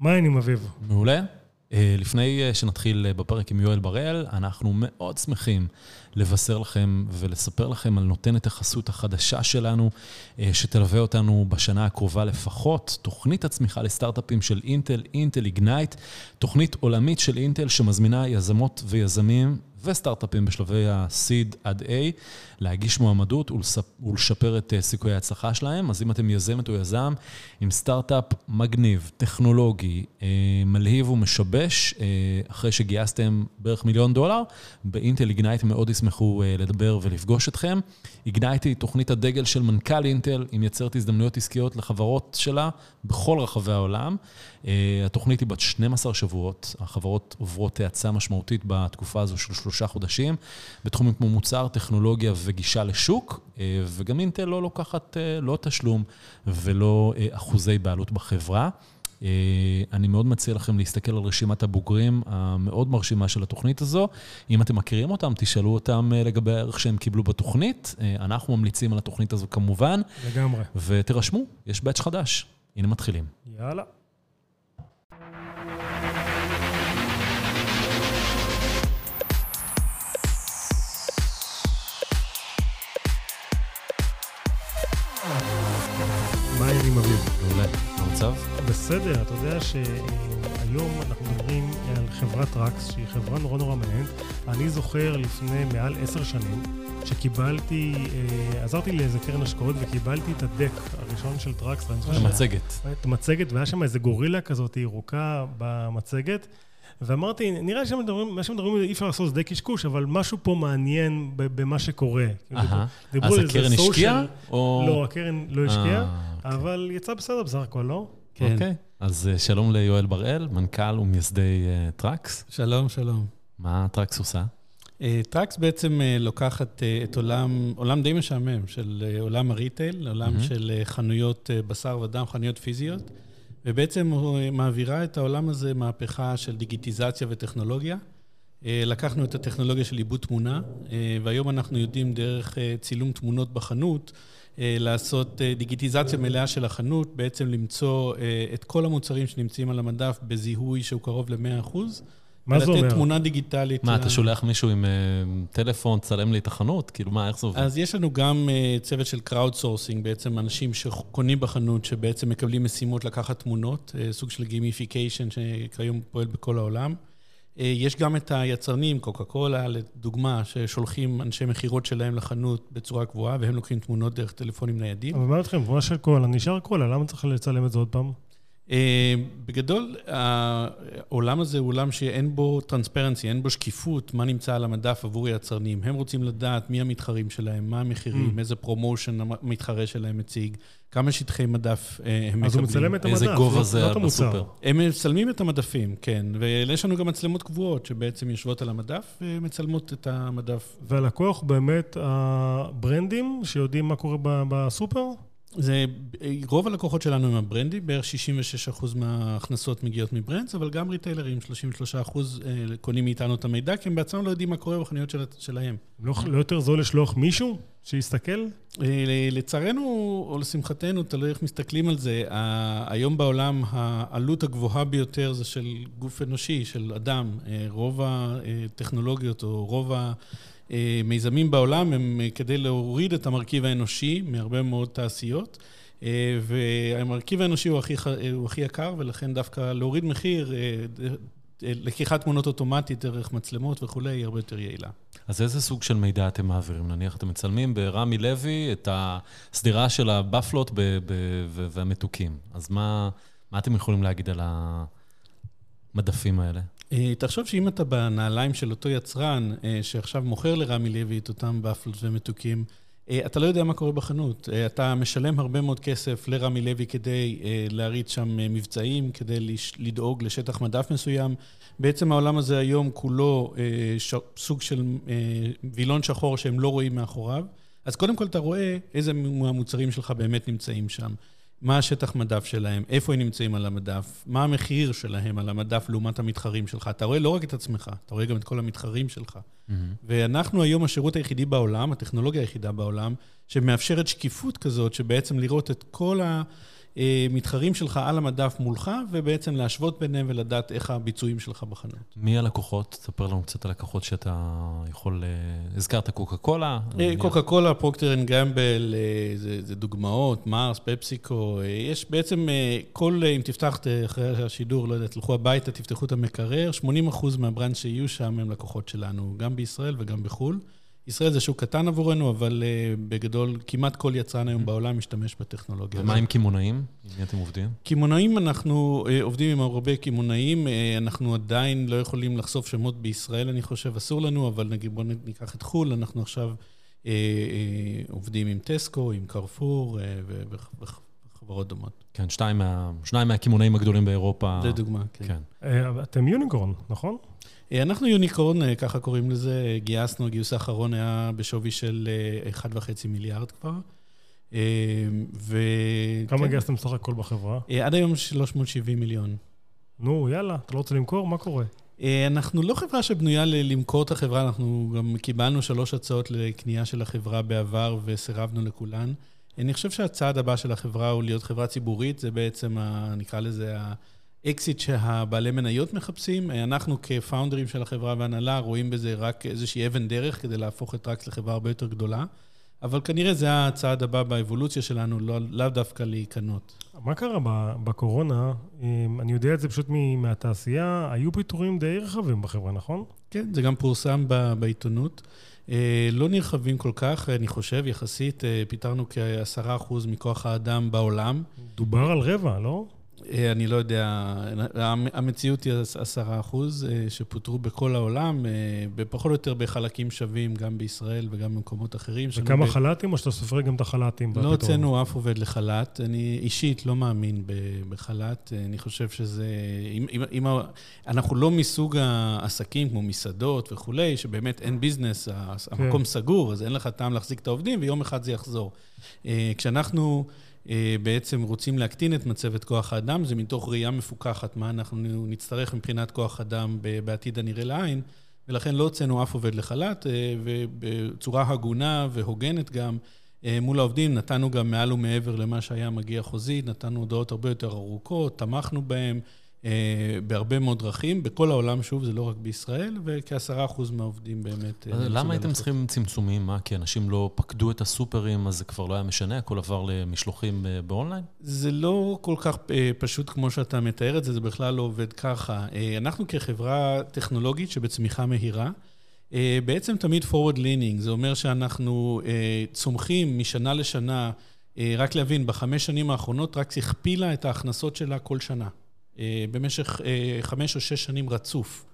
מה העניינים, אביב? מעולה. אה, לפני אה, שנתחיל אה, בפרק עם יואל בראל, אנחנו מאוד שמחים לבשר לכם ולספר לכם על נותנת החסות החדשה שלנו, שתלווה אותנו בשנה הקרובה לפחות, תוכנית הצמיחה לסטארט-אפים של אינטל, אינטל איגנייט, תוכנית עולמית של אינטל שמזמינה יזמות ויזמים וסטארט-אפים בשלבי ה-seed עד A, להגיש מועמדות ולשפר את אה, סיכויי ההצלחה שלהם. אז אם אתם יזמת או יזם עם סטארט-אפ מגניב, טכנולוגי, אה, מלהיב ומשבש, אה, אחרי שגייסתם בערך מיליון דולר, באינטל איגנייט מאוד ישמחו לדבר ולפגוש אתכם. איגנייט היא תוכנית הדגל של מנכ"ל אינטל, היא מייצרת הזדמנויות עסקיות לחברות שלה בכל רחבי העולם. התוכנית היא בת 12 שבועות, החברות עוברות האצה משמעותית בתקופה הזו של שלושה חודשים, בתחומים כמו מוצר, טכנולוגיה וגישה לשוק, אה, וגם אינטל לא לוקחת אה, לא תשלום ולא אה, אחוזי בעלות בחברה. אני מאוד מציע לכם להסתכל על רשימת הבוגרים המאוד מרשימה של התוכנית הזו. אם אתם מכירים אותם, תשאלו אותם לגבי הערך שהם קיבלו בתוכנית. אנחנו ממליצים על התוכנית הזו כמובן. לגמרי. ותירשמו, יש באץ' חדש. הנה מתחילים. יאללה. מעולה. מה המצב? בסדר, אתה יודע שהיום אנחנו מדברים על חברת Trax, שהיא חברה נורא נורא מעניינת. אני זוכר לפני מעל עשר שנים, שקיבלתי, אה, עזרתי לאיזה קרן השקעות וקיבלתי את ה deck הראשון של Trax. את המצגת. את המצגת, והיה שם איזה גורילה כזאת ירוקה במצגת. ואמרתי, נראה שמה שמדברים אי אפשר לעשות שזה קשקוש, אבל משהו פה מעניין במה שקורה. אהה, אז הקרן השקיעה? לא, הקרן לא השקיעה, אה, אוקיי. אבל יצא בסדר בסך הכל, לא? כן. אוקיי, אז אה, שלום ליואל בראל, מנכ"ל ומייסד אה, טראקס. שלום, שלום. מה טראקס עושה? טראקס בעצם לוקחת את עולם, עולם די משעמם, של עולם ה retail, עולם mm-hmm. של חנויות בשר ודם, חנויות פיזיות. ובעצם מעבירה את העולם הזה מהפכה של דיגיטיזציה וטכנולוגיה. אה, לקחנו את הטכנולוגיה של עיבוד תמונה, אה, והיום אנחנו יודעים דרך אה, צילום תמונות בחנות, לעשות דיגיטיזציה מלאה של החנות, בעצם למצוא את כל המוצרים שנמצאים על המדף בזיהוי שהוא קרוב ל-100%. מה זה אומר? לתת תמונה דיגיטלית. מה, אתה שולח מישהו עם אה, טלפון, צלם לי את החנות? כאילו, מה, איך זה עובד? אז יש לנו גם אה, צוות של crowdsourcing, בעצם אנשים שקונים בחנות, שבעצם מקבלים משימות לקחת תמונות, אה, סוג של gamification שכיום פועל בכל העולם. יש גם את היצרנים, קוקה קולה, לדוגמה, ששולחים אנשי מכירות שלהם לחנות בצורה קבועה, והם לוקחים תמונות דרך טלפונים ניידים. אבל מה אתכם, תמונה של קולה, נשאר קולה, למה צריך לצלם את זה עוד פעם? אה, בגדול, העולם הזה הוא עולם שאין בו transparency, אין בו שקיפות, מה נמצא על המדף עבור יצרנים. הם רוצים לדעת מי המתחרים שלהם, מה המחירים, mm. איזה promotion המתחרה שלהם מציג, כמה שטחי מדף אה, הם מקבלים. אז הוא מצלם את המדף, איזה גובה זה בסופר. הם מצלמים את המדפים, כן. ויש לנו גם מצלמות קבועות שבעצם יושבות על המדף ומצלמות את המדף. והלקוח באמת הברנדים שיודעים מה קורה בסופר? זה, רוב הלקוחות שלנו הם הברנדים, בערך 66% מההכנסות מגיעות מברנדס, אבל גם ריטיילרים, 33% אה, קונים מאיתנו את המידע, כי הם בעצמם לא יודעים מה קורה בחנויות של, שלהם. לא, לא יותר זול לשלוח מישהו שיסתכל? אה, לצערנו, או לשמחתנו, תלוי איך מסתכלים על זה. היום בעולם העלות הגבוהה ביותר זה של גוף אנושי, של אדם. אה, רוב הטכנולוגיות או רוב ה... מיזמים בעולם הם אה, כדי להוריד את המרכיב האנושי מהרבה מאוד תעשיות. אה, והמרכיב האנושי הוא הכי, אה, הוא הכי יקר, ולכן דווקא להוריד מחיר, לקיחת תמונות אוטומטית דרך מצלמות וכולי, היא הרבה יותר יעילה. אז איזה סוג של מידע אתם מעבירים? נניח אתם מצלמים ברמי לוי את הסדירה של הבפלות והמתוקים. אז מה, מה אתם יכולים להגיד על המדפים האלה? אה, תחשוב שאם אתה בנעליים של אותו יצרן אה, שעכשיו מוכר לרמי לוי את אותם ופלות ומתוקים, אה, אתה לא יודע מה קורה בחנות. אתה משלם הרבה מאוד כסף לרמי לוי כדי להריץ שם מבצעים, כדי לדאוג לשטח מדף מסוים. בעצם העולם הזה היום כולו סוג של וילון שחור שהם לא רואים מאחוריו. אז קודם כל אתה רואה איזה מהמוצרים שלך באמת נמצאים שם. מה השטח מדף שלהם, איפה הם נמצאים על המדף, מה המחיר שלהם על המדף לעומת המתחרים שלך. אתה רואה לא רק את עצמך, אתה רואה גם את כל המתחרים שלך. Mm-hmm. ואנחנו היום השירות היחידי בעולם, הטכנולוגיה היחידה בעולם, שמאפשרת שקיפות כזאת, שבעצם לראות את כל אה, מתחרים שלך על המדף מולך, ובעצם להשוות ביניהם ולדעת איך הביצועים שלך בחנות. מי הלקוחות? תספר לנו קצת על לקוחות שאתה יכול... אה, הזכרת קוקה קולה? קוקה קולה, פרוקטר אנד גמבל, זה דוגמאות, מרס, פפסיקו. יש בעצם כל, אם תפתח אחרי השידור, לא יודע, תלכו הביתה, תפתחו את המקרר, 80% מה brand שיהיו שם הם לקוחות שלנו, גם בישראל וגם בחו"ל. ישראל זה שוק קטן עבורנו, אבל אה, בגדול, כמעט כל יצרן היום בעולם משתמש בטכנולוגיה. ומה עם קמעונאים? עם מי אתם עובדים? קמעונאים, אנחנו אה, עובדים עם הרבה קמעונאים. אה, אנחנו עדיין לא יכולים לחשוף שמות בישראל, אני חושב, אסור לנו, אבל נגיד, בואו ניקח את חו"ל, אנחנו עכשיו uh, uh, עובדים עם טסקו, עם קרפור uh, וחברות דומות. כן, שניים מה, מהקמעונאים הגדולים באירופה. לדוגמה, כן. כן. Uh, אתם יוניקורן, נכון? אה, אנחנו יוניקורן, אה, ככה קוראים לזה, גייסנו, הגיוס האחרון היה בשווי של 1.5 אה, מיליארד כבר. ו... כמה כן. גייסתם סך הכל בחברה? עד היום 370 מיליון. נו, יאללה, אתה לא רוצה למכור? מה קורה? אנחנו לא חברה שבנויה למכור את החברה, אנחנו גם קיבלנו שלוש הצעות לקנייה של החברה בעבר וסירבנו לכולן. אני חושב שהצעד הבא של החברה הוא להיות חברה ציבורית, זה בעצם, ה, נקרא לזה, אקזיט שהבעלי מניות מחפשים. אנחנו כפאונדרים של החברה והנהלה רואים בזה רק איזושהי אבן דרך כדי להפוך את טראקס לחברה הרבה יותר גדולה. אבל כנראה זה הצעד הבא באבולוציה שלנו, לא, לאו דווקא להיקנות. מה קרה בקורונה? אני יודע את זה פשוט מהתעשייה, היו פיטורים די רחבים בחברה, נכון? כן, זה גם פורסם בעיתונות. לא נרחבים כל כך, אני חושב, יחסית, פיטרנו כ-10% מכוח האדם בעולם. דובר על רבע, לא? אה, אני לא יודע, המציאות היא עשרה אחוז אה, שפוטרו בכל העולם, אה, פחות או יותר בחלקים שווים, גם בישראל וגם במקומות אחרים. וכמה חל"תים, או שאתה סופר גם את החל"תים? לא הוצאנו אף עובד לחל"ת. אני אישית לא מאמין בחל"ת. אני חושב שזה... אם, אם, אם אנחנו לא מסוג העסקים כמו מסעדות וכולי, שבאמת אין ביזנס, כן. המקום סגור, אז אין לך טעם להחזיק את העובדים, ויום אחד זה יחזור. כשאנחנו... אה, בעצם רוצים להקטין את מצבת כוח האדם, זה מתוך ראייה מפוקחת, מה אנחנו נצטרך מבחינת כוח אדם בעתיד הנראה לעין, ולכן לא הוצאנו אף עובד לחל"ת, אה, ובצורה הגונה והוגנת גם אה, מול העובדים, נתנו גם מעל ומעבר למה שהיה מגיע חוזית, נתנו הודעות הרבה יותר ארוכות, תמכנו בהם. אה, בהרבה מאוד דרכים, בכל העולם, שוב, זה לא רק בישראל, וכעשרה אחוז מהעובדים באמת... אה, למה הייתם צריכים צמצומים? מה, כי אנשים לא פקדו את הסופרים, אז זה כבר לא היה משנה, הכל עבר למשלוחים אה, באונליין? זה לא כל כך פשוט כמו שאתה מתאר את זה, זה בכלל לא עובד ככה. אנחנו כחברה טכנולוגית שבצמיחה מהירה, בעצם תמיד forward leaning, זה אומר שאנחנו צומחים משנה לשנה, רק להבין, בחמש שנים האחרונות רק הכפילה את ההכנסות שלה כל שנה. אה, במשך אה, חמש או שש שנים רצוף.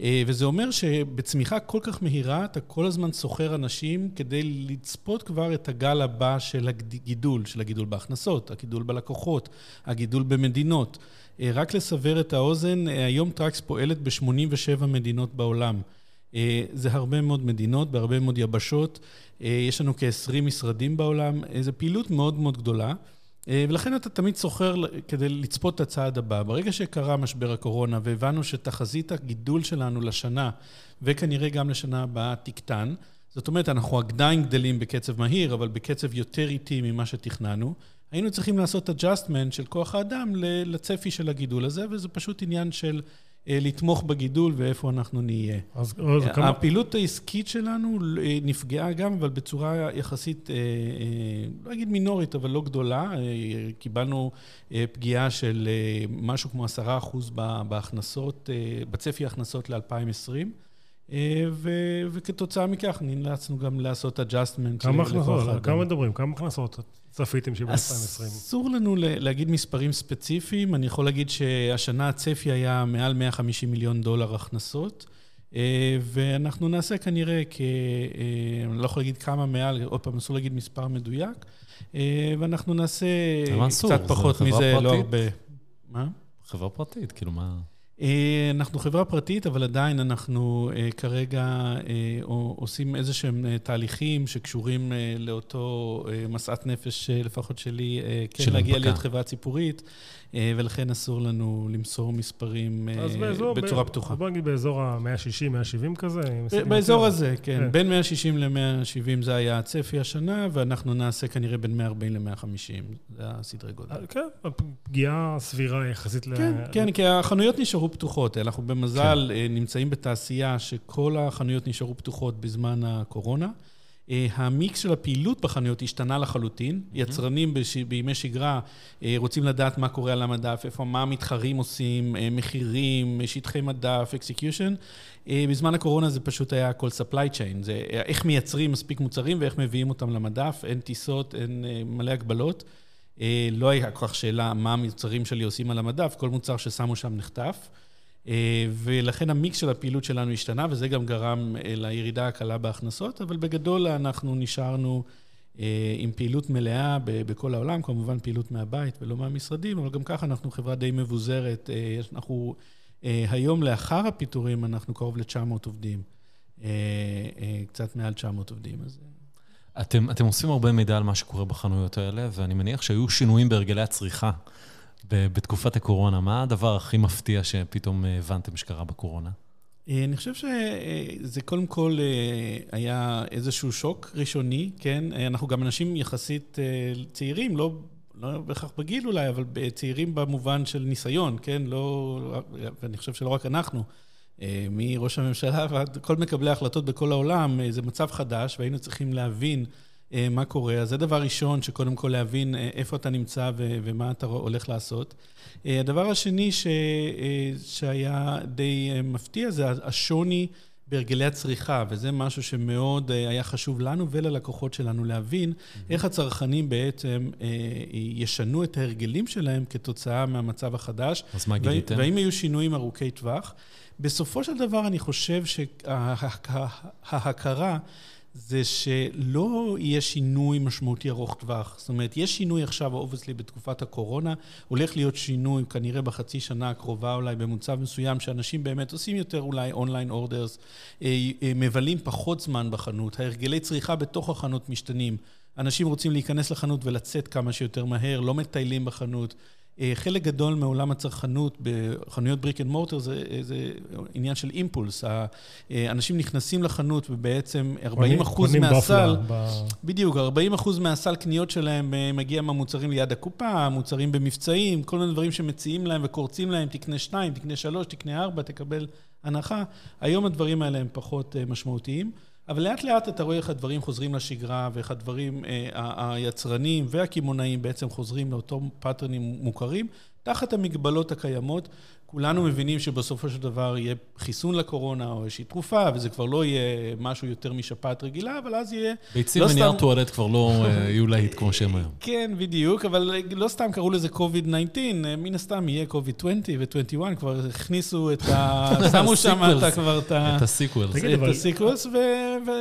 אה, וזה אומר שבצמיחה כל כך מהירה, אתה כל הזמן סוחר אנשים כדי לצפות כבר את הגל הבא של הגידול, של הגידול בהכנסות, הגידול בלקוחות, הגידול במדינות. רק לסבר את האוזן, היום טראקס פועלת ב-87 מדינות בעולם. זה הרבה מאוד מדינות, בהרבה מאוד יבשות. יש לנו כ-20 משרדים בעולם. זו פעילות מאוד מאוד גדולה. אה, ולכן אתה תמיד סוחר כדי לצפות את הצעד הבא. ברגע שקרה משבר הקורונה והבנו שתחזית הגידול שלנו לשנה, וכנראה גם לשנה הבאה, תקטן, זאת אומרת, אנחנו עדיין גדלים בקצב מהיר, אבל בקצב יותר איטי ממה שתכננו, היינו צריכים לעשות adjustment של כוח האדם לצפי של הגידול הזה, וזה פשוט עניין של לתמוך בגידול ואיפה אנחנו נהיה. אז, אז כמה... הפעילות העסקית שלנו אה, נפגעה גם, אבל בצורה יחסית, אה, לא אגיד מינורית, אבל לא גדולה. קיבלנו פגיעה של משהו כמו עשרה אחוז בהכנסות, בצפי ההכנסות ל-2020. ו- וכתוצאה מכך נאלצנו גם לעשות adjustment. כמה הכנסות? כמה מדברים? כמה הכנסות צפיתם שב-2020? אסור לנו להגיד מספרים ספציפיים. אני יכול להגיד שהשנה הצפי היה מעל 150 מיליון דולר הכנסות. ואנחנו נעשה כנראה כ... אני לא יכול להגיד כמה מעל, עוד פעם, אסור להגיד מספר מדויק. ואנחנו נעשה קצת פחות מזה, לא הרבה. מה? חברה פרטית, כאילו מה... אה, אנחנו חברה פרטית, אבל עדיין אנחנו אה, כרגע עושים איזה שהם תהליכים שקשורים לאותו משאת נפש, לפחות שלי, כן להגיע להיות חברה ציבורית. אה, ולכן אסור לנו למסור מספרים אה, בצורה פתוחה. בוא נגיד באזור ה-160, 170 כזה? באזור הזה, כן. כן. בין 160 ל-170 זה היה הצפי השנה, ואנחנו נעשה כנראה בין 140 ל-150. זה הסדרי גודל. אה, כן, פגיעה סבירה יחסית ל... כן, כן, כי החנויות נשארו פתוחות. אנחנו במזל כן. נמצאים בתעשייה שכל החנויות נשארו פתוחות בזמן הקורונה. אה, המיקס של הפעילות בחנויות השתנה לחלוטין. Mm-hmm. יצרנים בש... בימי שגרה אה, רוצים לדעת מה קורה על המדף, איפה, מה המתחרים עושים, אה, מחירים, שטחי מדף, execution. בזמן הקורונה זה פשוט היה הכל supply chain. זה איך מייצרים מספיק מוצרים ואיך מביאים אותם למדף. אין טיסות, אין מלא הגבלות. לא היה כל כך שאלה מה המוצרים שלי עושים על המדף, כל מוצר ששמו שם נחטף. אה, ולכן המיקס של הפעילות שלנו השתנה, וזה גם גרם אה, לירידה הקלה בהכנסות, אבל בגדול אנחנו נשארנו אה, עם פעילות מלאה בכל העולם, כמובן פעילות מהבית ולא מהמשרדים, אבל גם ככה אנחנו חברה די מבוזרת. אנחנו היום, לאחר הפיטורים, אנחנו קרוב ל-900 עובדים, קצת מעל 900 עובדים. אז... אתם, אתם אוספים הרבה מידע על מה שקורה בחנויות האלה, ואני מניח שהיו שינויים בהרגלי הצריכה בתקופת הקורונה, מה הדבר הכי מפתיע שפתאום אה, הבנתם שקרה בקורונה? אה, אני חושב שזה קודם כל אה, היה איזשהו שוק ראשוני, כן? אנחנו גם אנשים יחסית צעירים, לא, לא בהכרח בגיל אולי, אבל צעירים במובן של ניסיון, כן? לא, ואני חושב שלא רק אנחנו, מראש הממשלה ועד כל מקבלי ההחלטות בכל העולם, זה מצב חדש, והיינו צריכים להבין אה, מה קורה. אז זה דבר ראשון, שקודם כל להבין אה, איפה אתה נמצא ומה אתה הולך לעשות. אה, הדבר השני ש, שהיה די מפתיע זה השוני בהרגלי הצריכה, וזה משהו שמאוד היה חשוב לנו וללקוחות שלנו להבין, mm-hmm. איך הצרכנים בעצם ישנו את ההרגלים שלהם כתוצאה מהמצב החדש. אז מה גיליתם? והאם היו שינויים ארוכי טווח. בסופו של דבר, אני חושב שההכרה... זה שלא יהיה שינוי משמעותי ארוך טווח. זאת אומרת, יש שינוי עכשיו, obviously, בתקופת הקורונה, הולך להיות שינוי כנראה בחצי שנה הקרובה אולי במצב מסוים, שאנשים באמת עושים יותר אולי online orders, אה, אה, מבלים פחות זמן בחנות, ההרגלי צריכה בתוך החנות משתנים. אנשים רוצים להיכנס לחנות ולצאת כמה שיותר מהר, לא מטיילים בחנות. אה, חלק גדול מעולם הצרכנות בחנויות brick and mortar זה, זה עניין של אימפולס. אנשים נכנסים לחנות ובעצם 40 אחוז מהסל, ב... בדיוק, 40 אחוז מהסל קניות שלהם אה, מגיע מהמוצרים ליד הקופה, מוצרים במבצעים, כל מיני דברים שמציעים להם וקורצים להם, תקנה 2, תקנה 3, תקנה 4, תקבל הנחה. היום הדברים האלה הם פחות אה, משמעותיים. אבל לאט לאט אתה רואה איך הדברים חוזרים לשגרה ואיך הדברים, אה, היצרנים והקמעונאים בעצם חוזרים לאותם פאטרנים מוכרים, תחת המגבלות הקיימות. כולנו מבינים שבסופו של דבר יהיה חיסון לקורונה או איזושהי תרופה, וזה כבר לא יהיה משהו יותר משפעת רגילה, אבל אז יהיה... ביצים לא ונייר טואלט כבר לא אה, יהיו להיט כמו שהם היום. כן, בדיוק, אבל לא סתם קראו לזה COVID-19, מן הסתם יהיה COVID-20 ו-21, כבר הכניסו את ה... שמו שם את כבר את ה... את ה sequels. את ה sequels,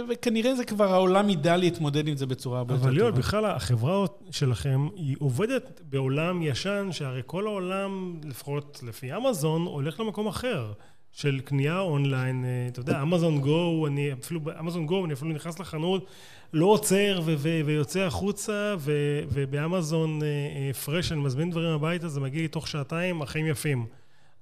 וכנראה זה כבר העולם ידע להתמודד עם זה בצורה הרבה יותר טובה. אבל יואל, בכלל החברה שלכם, היא עובדת בעולם ישן, שהרי כל העולם, לפחות לפי אמזון, אמזון הולך למקום אחר. של קנייה אונליין, אה, אתה יודע, Amazon Go, אני אפילו ב Amazon Go, אני אפילו נכנס לחנות, לא עוצר ו- ו- ויוצא החוצה, ו- וב Amazon Fresh, אה, אה, אני מזמין דברים הביתה, זה מגיע לי תוך שעתיים, החיים יפים.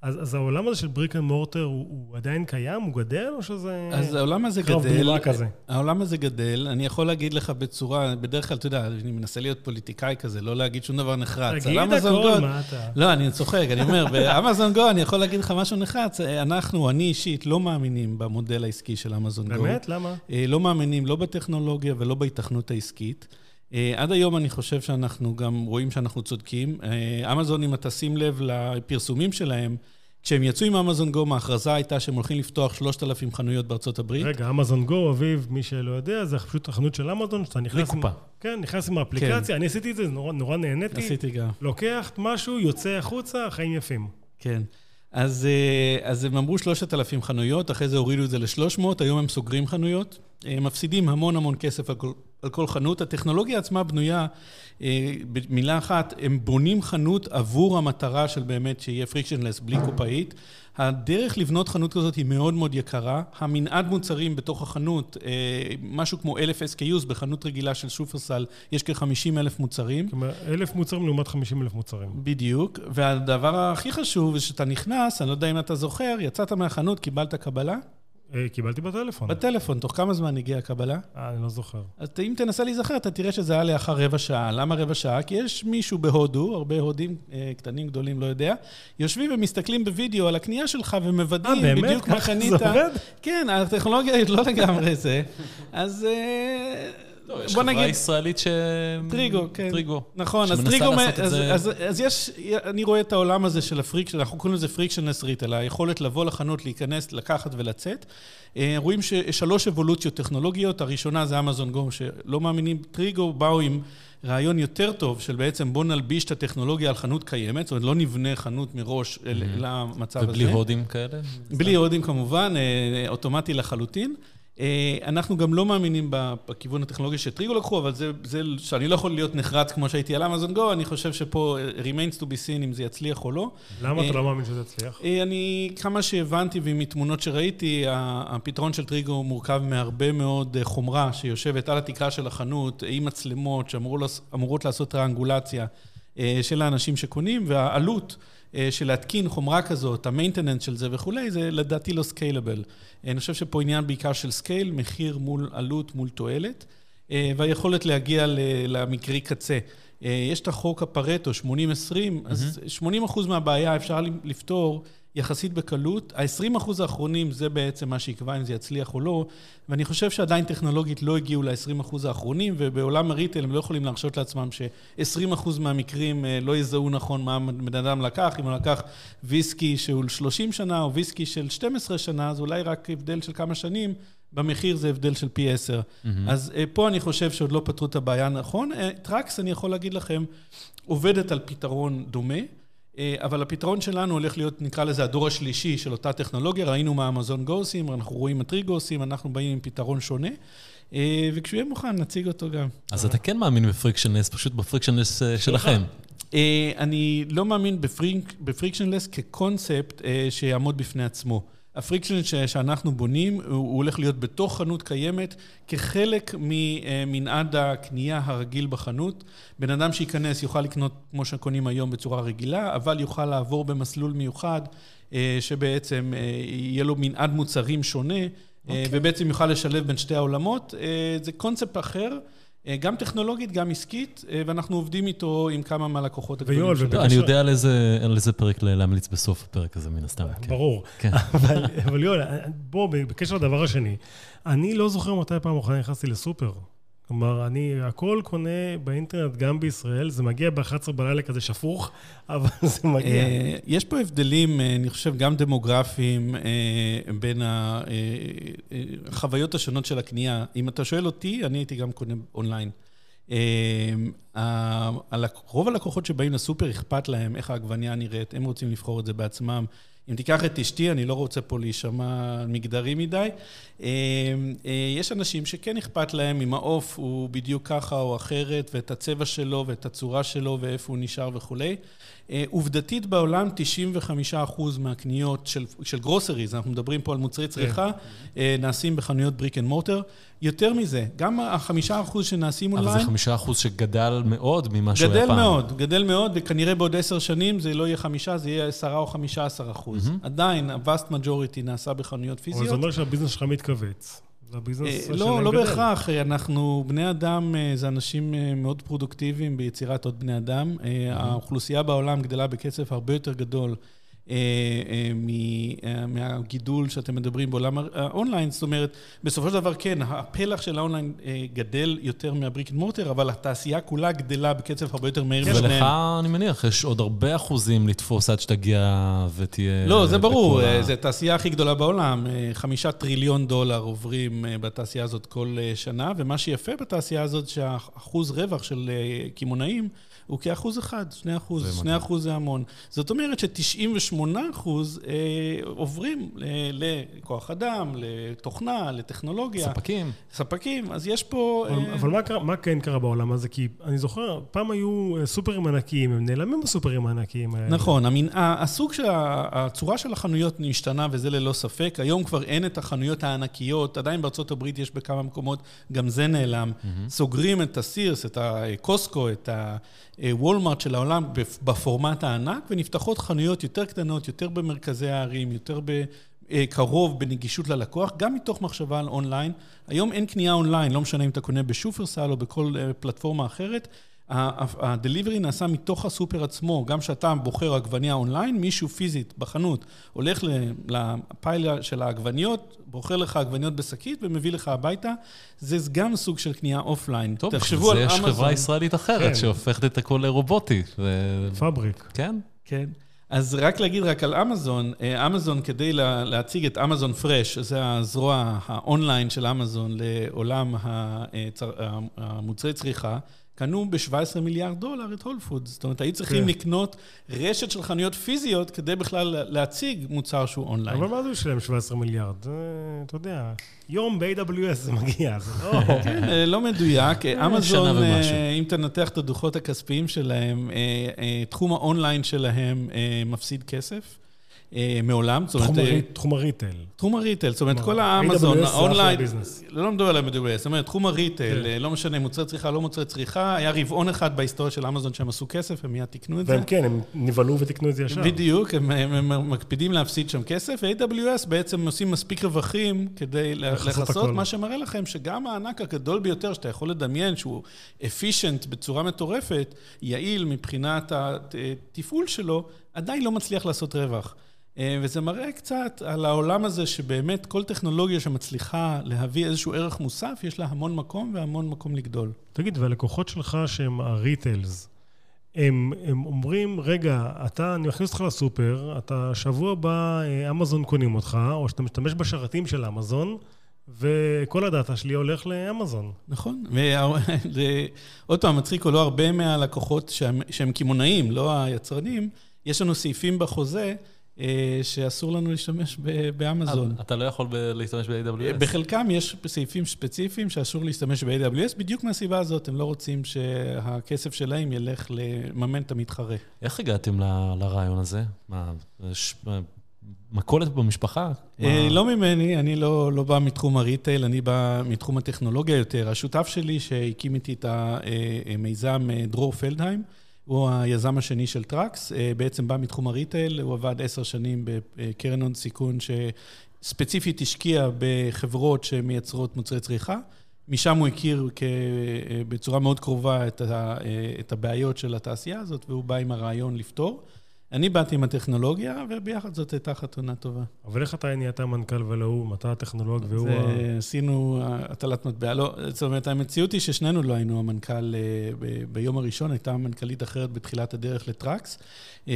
אז, אז העולם הזה של brick and mortar הוא, הוא עדיין קיים? הוא גדל או שזה... אז העולם הזה גדל. קרב בלימה כזה. העולם הזה גדל. אני יכול להגיד לך בצורה, בדרך כלל, אתה יודע, אני מנסה להיות פוליטיקאי כזה, לא להגיד שום דבר נחרץ. תגיד הכל, מה אתה... לא, אני צוחק, אני אומר, באמזון גו אני יכול להגיד לך משהו נחרץ. אנחנו, אני אישית, לא מאמינים במודל העסקי של אמזון גו. באמת? למה? אה, לא מאמינים לא בטכנולוגיה ולא בהיתכנות העסקית. אה, עד היום אני חושב שאנחנו גם רואים שאנחנו צודקים. אה, אמזון, אם אתה שים לב לפרסומים שלהם, כשהם יצאו עם אמזון גו, ההכרזה הייתה שהם הולכים לפתוח 3,000 חנויות בארצות הברית. רגע, אמזון גו, אביב, מי שלא יודע, זה פשוט החנות של אמזון, שאתה נכנס... לקופה. כן, נכנס עם האפליקציה, כן. אני עשיתי את זה, נורא, נורא נהניתי. עשיתי גם. לוקח משהו, יוצא החוצה, חיים יפים. כן. אז, אה, אז הם אמרו 3,000 חנויות, אחרי זה הורידו את זה ל-300, היום הם סוגרים חנויות. הם מפסידים המון המון כסף על כל, על כל חנות. הטכנולוגיה עצמה בנויה, אה, במילה אחת, הם בונים חנות עבור המטרה של באמת שיהיה פריקשנלס בלי קופאית. הדרך לבנות חנות כזאת היא מאוד מאוד יקרה. המנעד מוצרים בתוך החנות, אה, משהו כמו אלף SKUs, בחנות רגילה של שופרסל יש כ-50 אלף מוצרים. כלומר, אלף מוצרים לעומת 50 אלף מוצרים. בדיוק, והדבר הכי חשוב זה שאתה נכנס, אני לא יודע אם אתה זוכר, יצאת מהחנות, קיבלת קבלה? אה, קיבלתי בטלפון. בטלפון, תוך כמה זמן הגיעה הקבלה? אה, אני לא זוכר. אז אם תנסה להיזכר, אתה תראה שזה היה לאחר רבע שעה. למה רבע שעה? כי יש מישהו בהודו, הרבה הודים אה, קטנים, גדולים, לא יודע, יושבים ומסתכלים בווידאו על הקנייה שלך ומוודאים אה, באמת? בדיוק מה ככה קנית. זה עובד? כן, הטכנולוגיה היא לא לגמרי זה. אז אה, לא, יש חברה נגיד... ישראלית ש... טריגו, כן. טריגו. נכון, אז שמנסה טריגו, לעשות את אז, זה- אז, אז יש, אני רואה את העולם הזה של ה friction, אנחנו קוראים לזה frictionless retail, היכולת לבוא לחנות, להיכנס, לקחת ולצאת. אה, רואים ששלוש אבולוציות טכנולוגיות, הראשונה זה אמזון גו, שלא מאמינים, טריגו באו עם רעיון יותר טוב של בעצם בוא נלביש את הטכנולוגיה על חנות קיימת, זאת אומרת לא נבנה חנות מראש אל- למצב הזה. ובלי הודים כאלה? בלי הודים כמובן, אה, אוטומטי לחלוטין. אה, אנחנו גם לא מאמינים בכיוון הטכנולוגי שטריגו לקחו, אבל זה, זה שאני לא יכול להיות נחרץ כמו שהייתי על אמזון גו, אני חושב שפה אה, remains to be seen אם זה יצליח או לא. למה אה, אתה לא מאמין שזה יצליח? אה, אני, כמה שהבנתי ומתמונות שראיתי, הפתרון של טריגו מורכב מהרבה מאוד אה, חומרה שיושבת על התקרה של החנות, עם מצלמות שאמורות לעשות טראנגולציה אה, של האנשים שקונים, והעלות אה, של להתקין חומרה כזאת, ה maintenance של זה וכולי, זה לדעתי לא scalable. אני חושב שפה עניין בעיקר של scale, מחיר מול עלות מול תועלת, אה, והיכולת להגיע למקרי קצה. אה, יש את החוק הפרטו, 80-20, אז 80% מהבעיה אפשר לפתור יחסית בקלות. ה-20% האחרונים זה בעצם מה שיקבע אם זה יצליח או לא, ואני חושב שעדיין טכנולוגית לא הגיעו ל-20% האחרונים, ובעולם ה retail הם לא יכולים להרשות לעצמם ש-20% מהמקרים אה, לא יזהו נכון מה בן אדם לקח. אם הוא לקח ויסקי שהוא 30 שנה או ויסקי של 12 שנה, אז אולי רק הבדל של כמה שנים. במחיר זה הבדל של פי עשר. אז אה, פה אני חושב שעוד לא פתרו את הבעיה נכון. אה, טראקס, אני יכול להגיד לכם, עובדת על פתרון דומה, אבל הפתרון שלנו הולך להיות, נקרא לזה, הדור השלישי של אותה טכנולוגיה. ראינו מה אמזון גו עושים, אנחנו רואים מה טריגו עושים, אנחנו באים עם פתרון שונה, אה, וכשהוא יהיה מוכן, נציג אותו גם. אז אתה כן מאמין ב frictionless, פשוט ב frictionless אה, שלכם. אה, אני לא מאמין ב fric, ב frictionless כקונספט אה, שיעמוד בפני עצמו. ה friction ש- שאנחנו בונים, הוא, הוא הולך להיות בתוך חנות קיימת, כחלק ממנעד הקנייה הרגיל בחנות. בן אדם שייכנס יוכל לקנות כמו שקונים היום בצורה רגילה, אבל יוכל לעבור במסלול מיוחד, אה, שבעצם אה, יהיה לו מנעד מוצרים שונה, אה, ובעצם יוכל לשלב בין שתי העולמות. אה, זה קונספט אחר. אה, גם טכנולוגית, גם עסקית, אה, ואנחנו עובדים איתו עם כמה מהלקוחות הגדולים ויואל, שלנו. לא, אני יודע על איזה- על איזה פרק להמליץ בסוף הפרק הזה, מן הסתם. כן. ברור. כן. אבל אבל יואל, בוא, בקשר לדבר השני, אני לא זוכר מתי פעם אחרונה נכנסתי לסופר. כלומר, אני הכל קונה באינטרנט, גם בישראל, זה מגיע ב-11 בלילה כזה שפוך, אבל זה מגיע. אה, יש פה הבדלים, אה, אני חושב, גם דמוגרפיים אה, בין החוויות השונות של הקנייה. אם אתה שואל אותי, אני הייתי גם קונה אונליין. רוב הלקוחות שבאים לסופר, אכפת להם איך העגבנייה נראית, הם רוצים לבחור את זה בעצמם. אם תיקח את אשתי, אני לא רוצה פה להישמע מגדרי מדי. אה, אה, יש אנשים שכן אכפת להם אם העוף הוא בדיוק ככה או אחרת, ואת הצבע שלו ואת הצורה שלו ואיפה הוא נשאר וכולי. אה, עובדתית בעולם, 95% מהקניות של, של groceries, אנחנו מדברים פה על מוצרי צריכה, אה, נעשים בחנויות brick and mortar. יותר מזה, גם החמישה אחוז שנעשים אבל זה חמישה אחוז שגדל מאוד ממה שהוא היה גדל פעם. מאוד, גדל מאוד, וכנראה בעוד עשר שנים זה לא יהיה חמישה, זה יהיה עשרה או חמישה עשר אחוז. עדיין, ה-vast majority נעשה בחנויות אבל פיזיות. זה אומר שה business שלך מתכווץ. זה ה business אה, לא, לא גדל. בהכרח, אה, אנחנו, בני אדם אה, זה אנשים מאוד פרודוקטיביים ביצירת עוד בני אדם. אה, האוכלוסייה בעולם גדלה בקצב הרבה יותר גדול מהגידול שאתם מדברים בעולם האונליין. זאת אומרת, בסופו של דבר כן, הפלח של האונליין אה, גדל יותר מה brick and mortar, אבל התעשייה כולה גדלה בקצב הרבה יותר מהיר ולך, משניהם. אני מניח, יש עוד הרבה אחוזים לתפוס עד שתגיע ותהיה... לא, זה ברור, אה, זו התעשייה הכי גדולה בעולם. אה, חמישה טריליון דולר עוברים אה, בתעשייה הזאת כל אה, שנה, ומה שיפה בתעשייה הזאת, שהאחוז רווח של אה, קמעונאים הוא כאחוז אחד, שני אחוז. שני אחוז זה המון. זאת אומרת ש-98 אחוז אה, עוברים לכוח אדם, לתוכנה, לטכנולוגיה. ספקים. ספקים, אז יש פה... אבל, אה... אבל מה, קרה, מה כן קרה בעולם הזה? כי אני זוכר, פעם היו סופרים ענקיים, הם נעלמים בסופרים הענקיים האלה. נכון, המין, הסוג של, הצורה של החנויות השתנה, וזה ללא ספק. היום כבר אין את החנויות הענקיות, עדיין בארצות הברית יש בכמה מקומות, גם זה נעלם. Mm-hmm. סוגרים את הסירס, את הקוסקו, את הוולמארט של העולם בפורמט הענק, ונפתחות חנויות יותר קטנות, יותר במרכזי הערים, יותר ב... קרוב בנגישות ללקוח, גם מתוך מחשבה על אונליין. היום אין קנייה אונליין, לא משנה אם אתה קונה בשופרסל או בכל פלטפורמה אחרת. ה delivery נעשה מתוך הסופר עצמו, גם כשאתה בוחר עגבניה אונליין, מישהו פיזית בחנות הולך ל pile של העגבניות, בוחר לך עגבניות בשקית ומביא לך הביתה, זה גם סוג של קנייה אופליין. טוב, תחשבו על אמזון. יש חברה ישראלית אחרת כן. שהופכת את הכל לרובוטי. ו... פאבריק. כן. כן. אז רק להגיד רק על אמזון, אה, אמזון כדי להציג את אמזון פרש, זה הזרוע האונליין של אמזון לעולם המוצרי צריכה, קנו ב-17 מיליארד דולר את הול פוד. זאת אומרת, היו צריכים כן. לקנות רשת של חנויות פיזיות כדי בכלל להציג מוצר שהוא אונליין. אבל מה זה בשבילם 17 מיליארד? אתה יודע, יום ב-AWS זה מגיע, זה לא... כן, אה, לא מדויק. אמזון, אה, אם תנתח את הדוחות הכספיים שלהם, אה, תחום האונליין שלהם מפסיד כסף. אה, מעולם. תחום, ה retail. תחום ה retail, זאת אומרת, כל האמזון, האונליין, לא מדבר על AWS, זאת אומרת, תחום ה retail, כן. לא משנה, מוצרי צריכה, לא מוצרי צריכה, היה רבעון אחד בהיסטוריה של אמזון שהם עשו כסף, הם מיד תיקנו את זה. והם כן, הם נבהלו ותיקנו את זה ישר. בדיוק, הם מקפידים להפסיד שם כסף, ו-AWS בעצם עושים מספיק רווחים כדי לכסות, מה שמראה לכם שגם הענק הגדול ביותר שאתה יכול לדמיין, שהוא אפישנט בצורה מטורפת, יעיל מבחינת התפעול שלו, עדיין לא מצליח לעשות רווח. אה, וזה מראה קצת על העולם הזה שבאמת כל טכנולוגיה שמצליחה להביא איזשהו ערך מוסף, יש לה המון מקום והמון מקום לגדול. תגיד, והלקוחות שלך שהם הריטלס, הם, הם אומרים, רגע, אתה, אני מכניס אותך לסופר, אתה שבוע הבא אה, אמזון קונים אותך, או שאתה משתמש בשרתים של אמזון, וכל הדאטה שלי הולך לאמזון. נכון, ועוד פעם, מצחיק או לא הרבה מהלקוחות שהם, שהם קמעונאים, לא היצרנים, יש לנו סעיפים בחוזה שאסור לנו להשתמש באמזון. אתה לא יכול להשתמש ב-AWS? בחלקם יש סעיפים ספציפיים שאסור להשתמש ב-AWS, בדיוק מהסיבה הזאת, הם לא רוצים שהכסף שלהם ילך לממן את המתחרה. איך הגעתם לרעיון הזה? מה, יש מכולת במשפחה? אה, לא ממני, אני לא, לא בא מתחום ה retail, אני בא מתחום הטכנולוגיה יותר. השותף שלי שהקים איתי את המיזם, אה, דרור פלדהיים, הוא היזם השני של טראקס, אה, בעצם בא מתחום ה retail, הוא עבד עשר שנים בקרן הון סיכון שספציפית השקיע בחברות שמייצרות מוצרי צריכה. משם הוא הכיר בצורה מאוד קרובה את הבעיות של התעשייה הזאת, והוא בא עם הרעיון לפתור. אני באתי עם הטכנולוגיה, וביחד זאת הייתה חתונה טובה. אבל איך אתה נהיית המנכ"ל ולא הוא? אתה הטכנולוג והוא ה... עשינו הטלת מטבע. לא, זאת אומרת, המציאות היא ששנינו לא היינו המנכ"ל אה, ביום הראשון, הייתה מנכ"לית אחרת בתחילת הדרך לטראקס, אה,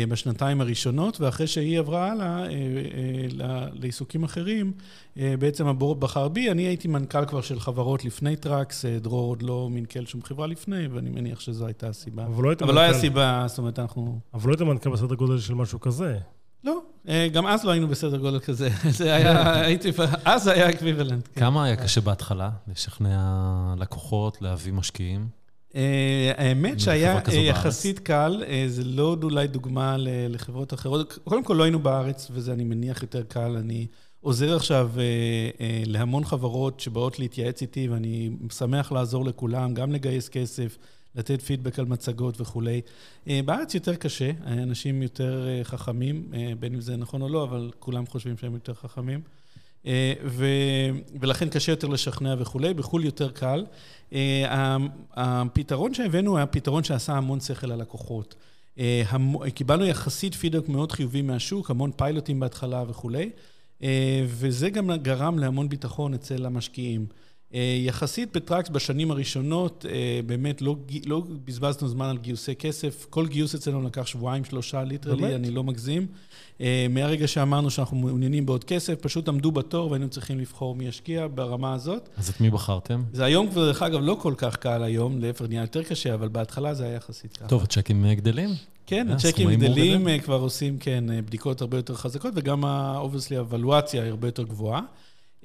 בשנתיים הראשונות, ואחרי שהיא עברה הלאה אה, לעיסוקים אחרים, בעצם ה board בחר בי. אני הייתי מנכ"ל כבר של חברות לפני טראקס, דרור עוד לא מנכ"ל שום חברה לפני, ואני מניח שזו הייתה הסיבה. אבל לא, אבל לא היה סיבה, זאת אומרת, אנחנו... אבל לא היית מנכ"ל בסדר גודל של משהו כזה. לא, אה, גם אז לא היינו בסדר גודל כזה. זה היה, הייתי, אז היה equivalent. כן. כמה היה קשה בהתחלה לשכנע לקוחות, להביא משקיעים? אה, האמת שהיה יחסית קל, אה, זה לא עוד אולי דוגמה לחברות אחרות. קודם כל לא היינו בארץ, וזה אני מניח יותר קל. אני עוזר עכשיו להמון חברות שבאות להתייעץ איתי, ואני שמח לעזור לכולם, גם לגייס כסף. לתת פידבק על מצגות וכולי. אה, בארץ יותר קשה, אנשים יותר אה, חכמים, אה, בין אם זה נכון או לא, אבל כולם חושבים שהם יותר חכמים. ו, ולכן קשה יותר לשכנע וכולי, בחו"ל יותר קל. הפתרון שהבאנו היה פתרון שעשה המון שכל ללקוחות. קיבלנו יחסית פידבק מאוד חיובי מהשוק, המון פיילוטים בהתחלה וכולי, וזה גם גרם להמון ביטחון אצל המשקיעים. אה, יחסית בטראקס בשנים הראשונות, אה, באמת לא, לא בזבזנו זמן על גיוסי כסף. כל גיוס אצלנו לקח שבועיים, שלושה literally, אני לא מגזים. אה, מהרגע שאמרנו שאנחנו מעוניינים בעוד כסף, פשוט עמדו בתור והיינו צריכים לבחור מי ישקיע ברמה הזאת. אז את מי בחרתם? זה היום כבר, דרך אגב, לא כל כך קל היום, להפך נהיה יותר קשה, אבל בהתחלה זה היה יחסית ככה. טוב, הצ'קים גדלים? כן, אה, הצ'קים גדלים, כבר עושים, כן, בדיקות הרבה יותר חזקות, וגם ה-obviously הוולואציה היא הרבה יותר גבוהה.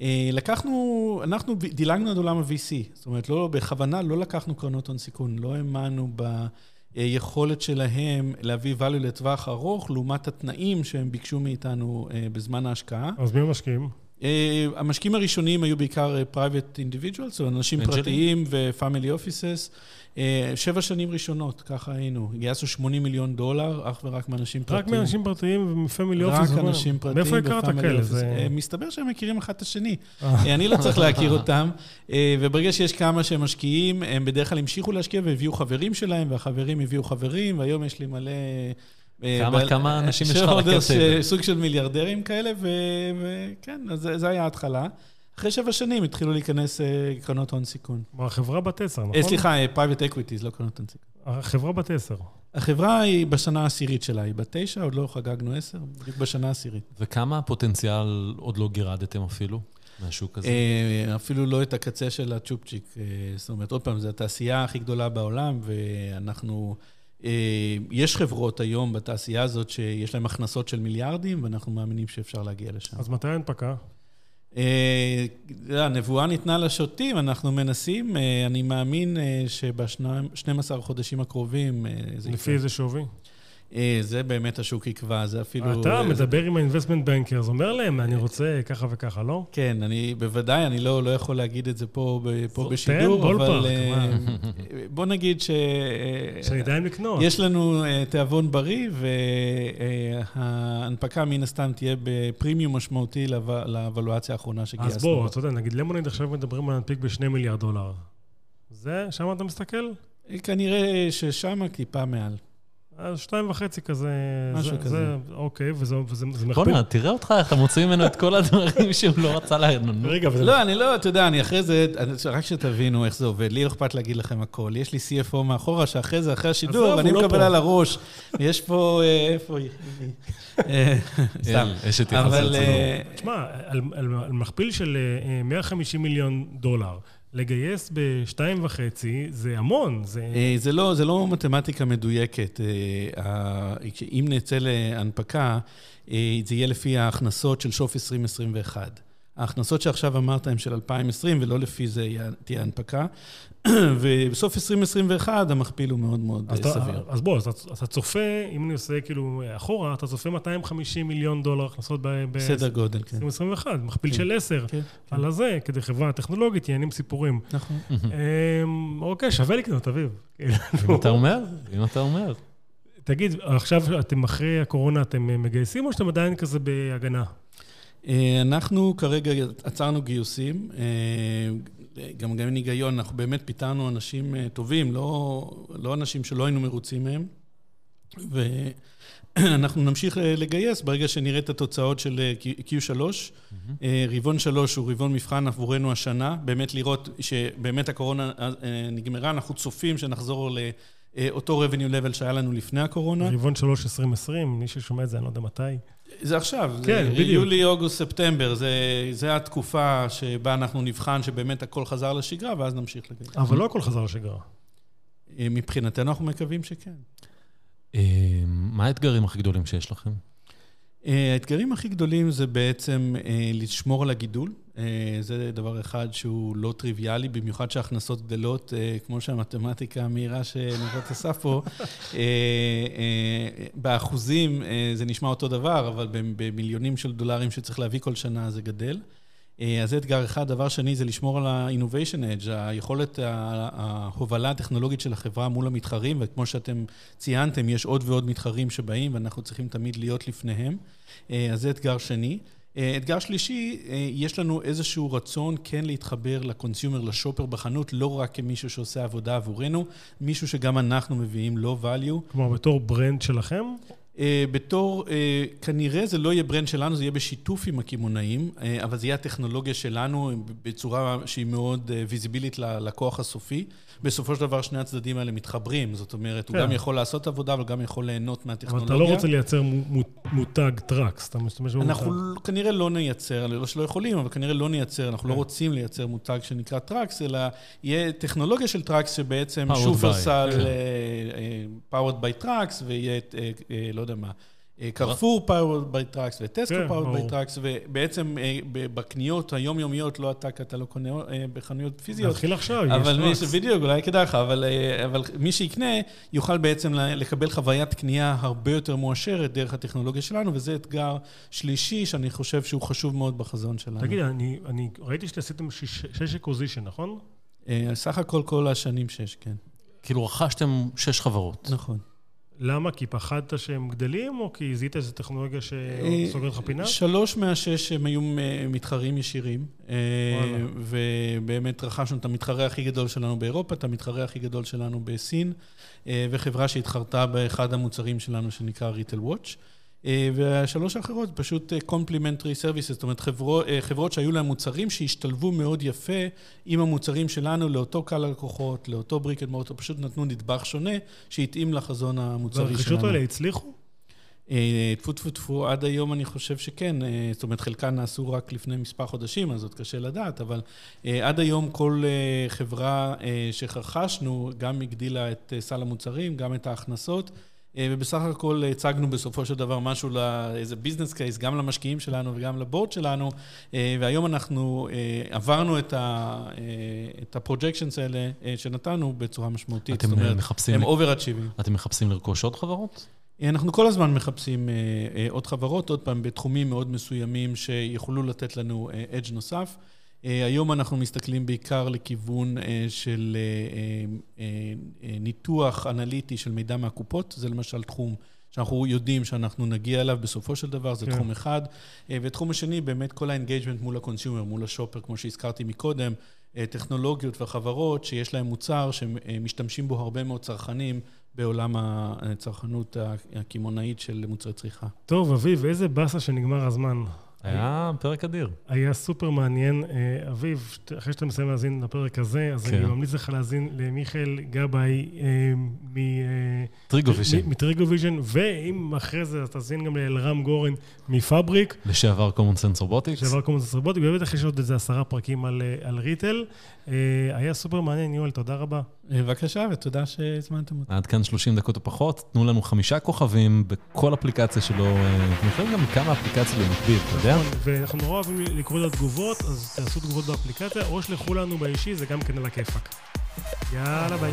אה, לקחנו, אנחנו דילגנו עד עולם ה-VC, זאת אומרת, לא, בכוונה לא לקחנו קרנות הון סיכון, לא האמנו ביכולת שלהם להביא value לטווח ארוך, לעומת התנאים שהם ביקשו מאיתנו אה, בזמן ההשקעה. אז מי המשקיעים? אה, המשקיעים הראשונים היו בעיקר אה, private individuals, או אנשים? פרטיים ו-family offices. אה, שבע שנים ראשונות, ככה היינו. גייסנו 80 מיליון דולר, אך ורק מאנשים רק פרטיים. מאנשים פרטיים ומפמילי אופיס. רק אנשים פרטיים מאיפה הכרת כאלה? זה- מסתבר שהם מכירים אחד את השני. אני לא צריך להכיר אותם, וברגע שיש כמה שהם משקיעים, הם בדרך כלל המשיכו להשקיע והביאו חברים שלהם, והחברים הביאו חברים, והיום יש לי מלא... אה, כמה- כמה אנשים יש לך? ש- סוג של מיליארדרים כאלה, ו- וכן, אז זה- זה היה ההתחלה. אחרי שבע שנים התחילו להיכנס אה, קרנות הון סיכון. כלומר, החברה בת עשר, נכון? אה, סליחה, private equities, לא קרנות הון סיכון. החברה בת עשר. החברה היא בשנה העשירית שלה, היא בת תשע, עוד לא חגגנו עשר, בדיוק בשנה העשירית. וכמה פוטנציאל עוד לא גירדתם אפילו מהשוק הזה? אפילו לא את הקצה של הצ'ופצ'יק. זאת אומרת, עוד פעם, זו התעשייה הכי גדולה בעולם, ואנחנו... אה, יש חברות היום בתעשייה הזאת שיש להן הכנסות של מיליארדים, ואנחנו מאמינים שאפשר להגיע לשם. אז מתי ההנפקה? אה, הנבואה ניתנה לשוטים, אנחנו מנסים, אה, אני מאמין אה, שב-12 חודשים הקרובים אה, זה לפי. איזה שווי? אה, זה באמת השוק יקבע, זה אפילו... אתה אה, זה- מדבר עם ה-investment bankers, אומר להם, אני רוצה ככה וככה, לא? כן, אני בוודאי, אני לא, לא יכול להגיד את זה פה, פה בשידור, אבל פארק, אה? בוא נגיד ש... שנדע אם לקנות. יש לנו תיאבון בריא, וההנפקה מן הסתם תהיה בפרימיום משמעותי לאב- לאבלואציה האחרונה שגייסנו. אז בוא, אתה יודע, נגיד למוניד עכשיו מדברים על להנפיק ב-2 מיליארד דולר. זה, שם אתה מסתכל? כנראה ששם טיפה מעל. אז שתיים וחצי כזה. משהו זה, כזה. זה, אוקיי, וזה וזה, זה מכפיל. בוא'נה, תראה אותך, איך אתה מוציא ממנו את כל הדברים שהוא לא רצה לענות. רגע, וזה... לא, אני לא, אתה יודע, אני אחרי זה, אני- רק שתבינו איך זה עובד, לי לא אכפת להגיד לכם הכל. יש לי CFO מאחורה, שאחרי זה, אחרי השידור, אני לא מקבל. על הראש. יש פה, אה, איפה היא? אה, סתם. אל, אשת יחסי אבל... אה, תשמע, על, מכפיל של אה, 150 מיליון דולר, לגייס בשתיים וחצי זה המון. זה... אה, זה לא, זה לא מתמטיקה מדויקת. אה, אם נצא להנפקה, אה, זה יהיה לפי ההכנסות של שוף 2021. ההכנסות שעכשיו אמרת הן של 2020, ולא לפי זה תהיה הנפקה. ובסוף 2021 המכפיל הוא מאוד מאוד אז, אה, אתה, סביר. אז בוא, אז אתה, אתה צופה, אם אני עושה כאילו אחורה, אתה צופה 250 מיליון דולר הכנסות ב-2021, סדר גודל, כן. מכפיל כן. של 10 כן, על הזה, כדי חברה טכנולוגית, עניינים סיפורים. נכון. אמ, אוקיי, שווה לקנות, אביב. אם אתה אומר, אם אתה אומר. תגיד, עכשיו אתם אחרי הקורונה, אתם אה, מגייסים או שאתם עדיין כזה בהגנה? אה, אנחנו כרגע עצרנו גיוסים, אה, גם גם אין היגיון, אנחנו באמת פיתרנו אנשים אה, טובים, לא, לא אנשים שלא היינו מרוצים מהם, ואנחנו נמשיך אה, לגייס ברגע שנראה את התוצאות של אה, Q- Q3. אה, רבעון שלוש הוא רבעון מבחן עבורנו השנה, באמת לראות שבאמת הקורונה נגמרה, אנחנו צופים שנחזור לאותו revenue level שהיה לנו לפני הקורונה. רבעון 3 2020, מי ששומע את זה, אני לא יודע מתי. זה עכשיו, כן, זה בדיוק. יולי, אוגוסט, ספטמבר, זה, זה התקופה שבה אנחנו נבחן שבאמת הכל חזר לשגרה, ואז נמשיך לגייס. אבל לא הכל חזר לשגרה. אה, מבחינתנו אנחנו מקווים שכן. אה, מה האתגרים הכי גדולים שיש לכם? אה, האתגרים הכי גדולים זה בעצם אה, לשמור על הגידול. אה, זה דבר אחד שהוא לא טריוויאלי, במיוחד שההכנסות גדלות, אה, כמו שהמתמטיקה המהירה שנבות עשה פה. אה, באחוזים זה נשמע אותו דבר, אבל במיליונים של דולרים שצריך להביא כל שנה זה גדל. אז זה אתגר אחד. דבר שני זה לשמור על ה-innovation edge, היכולת, ההובלה הטכנולוגית של החברה מול המתחרים, וכמו שאתם ציינתם, יש עוד ועוד מתחרים שבאים, ואנחנו צריכים תמיד להיות לפניהם. אז זה אתגר שני. אה, אתגר שלישי, אה, יש לנו איזשהו רצון כן להתחבר לקונסיומר, לשופר בחנות, לא רק כמישהו שעושה עבודה עבורנו, מישהו שגם אנחנו מביאים לו value. כלומר, בתור ברנד שלכם? בתור, כנראה זה לא יהיה ברנד שלנו, זה יהיה בשיתוף עם הקמעונאים, אבל זה יהיה הטכנולוגיה שלנו בצורה שהיא מאוד ויזיבילית ללקוח הסופי. בסופו של דבר שני הצדדים האלה מתחברים, זאת אומרת, הוא גם יכול לעשות עבודה, אבל גם יכול ליהנות מהטכנולוגיה. אבל אתה לא רוצה לייצר מותג טראקס, אתה משתמש במותג. אנחנו כנראה לא נייצר, לא שלא יכולים, אבל כנראה לא נייצר, אנחנו לא רוצים לייצר מותג שנקרא טראקס, אלא יהיה טכנולוגיה של טראקס שבעצם שופרסל, powered by טראקס, ויהיה, לא יודע מה. קרפור powered by טראקס וטסקו powered by טראקס, ובעצם אה, בקניות היומיומיות, לא אתה, כי אתה לא קונה אה, בחנויות פיזיות. נתחיל עכשיו, יש טראקס. בדיוק, אולי כדאי לך, אבל אה, אבל מי שיקנה, יוכל בעצם לקבל חוויית קנייה הרבה יותר מועשרת דרך הטכנולוגיה שלנו, וזה אתגר שלישי שאני חושב שהוא חשוב מאוד בחזון שלנו. תגיד, אני אני ראיתי שעשיתם שש אקוזישן, נכון? סך הכל כל השנים שש, כן. כאילו רכשתם שש חברות. נכון. למה? כי פחדת שהם גדלים, או כי זיהית איזו טכנולוגיה שסוגרת לך פינה? שלוש מהשש הם היו מתחרים ישירים. ובאמת רכשנו את המתחרה הכי גדול שלנו באירופה, את המתחרה הכי גדול שלנו בסין, וחברה שהתחרתה באחד המוצרים שלנו שנקרא ריטל וואץ'. אה, והשלוש האחרות פשוט אה, complementary services, זאת אומרת חברות, אה, חברות שהיו להן מוצרים שהשתלבו מאוד יפה עם המוצרים שלנו לאותו קהל הלקוחות, לאותו brick and mortar, פשוט נתנו נדבך שונה שהתאים לחזון המוצרי שלנו. והרכישות האלה הצליחו? טפו טפו טפו, עד היום אני חושב שכן, זאת אומרת חלקן נעשו רק לפני מספר חודשים, אז עוד קשה לדעת, אבל עד היום כל חברה שרכשנו גם הגדילה את סל המוצרים, גם את ההכנסות. אה, ובסך הכל הצגנו בסופו של דבר משהו לאיזה business case, גם למשקיעים שלנו וגם לבורד שלנו, אה, והיום אנחנו אה, עברנו את, ה, את ה projections האלה שנתנו בצורה משמעותית. אתם זאת אומרת, מחפשים... הם over-achieveים. אתם מחפשים לרכוש עוד חברות? אנחנו כל הזמן מחפשים עוד חברות, עוד פעם, בתחומים מאוד מסוימים שיוכלו לתת לנו edge נוסף. אה, היום אנחנו מסתכלים בעיקר לכיוון אה, של אה, ניתוח אנליטי של מידע מהקופות, זה למשל תחום שאנחנו יודעים שאנחנו נגיע אליו בסופו של דבר, זה כן. תחום אחד. ותחום השני, באמת כל ה engagement מול ה consumer, מול ה shopper, כמו שהזכרתי מקודם, טכנולוגיות וחברות שיש להם מוצר שמשתמשים בו הרבה מאוד צרכנים בעולם הצרכנות הקמעונאית של מוצרי צריכה. טוב, אביב, איזה באסה שנגמר הזמן. היה פרק אדיר. היה סופר מעניין. אה, אביב, אחרי שאתה מסיים להאזין לפרק הזה, אז אני כן. ממליץ לך להאזין למיכאל גבאי אה, מטריגוויז'ן. מטריגוויז'ן, ואם אחרי זה, אז תאזין גם לאלרם גורן מפאבריק. לשעבר common sense robotics. לשעבר common sense robotics, ובאמת אחרי שעוד איזה עשרה פרקים על אה, retail. היה סופר מעניין, יואל, תודה רבה. בבקשה, ותודה שהזמנתם אותי. עד כאן 30 דקות או פחות. תנו לנו חמישה כוכבים בכל אפליקציה שלא. אתם יכולים גם מכמה אפליקציות במקביל, אתה יודע? נכון, ואנחנו נורא אוהבים לקרוא את התגובות, אז תעשו תגובות באפליקציה, או שלחו לנו באישי, זה גם כן על הכיפאק. יאללה, ביי.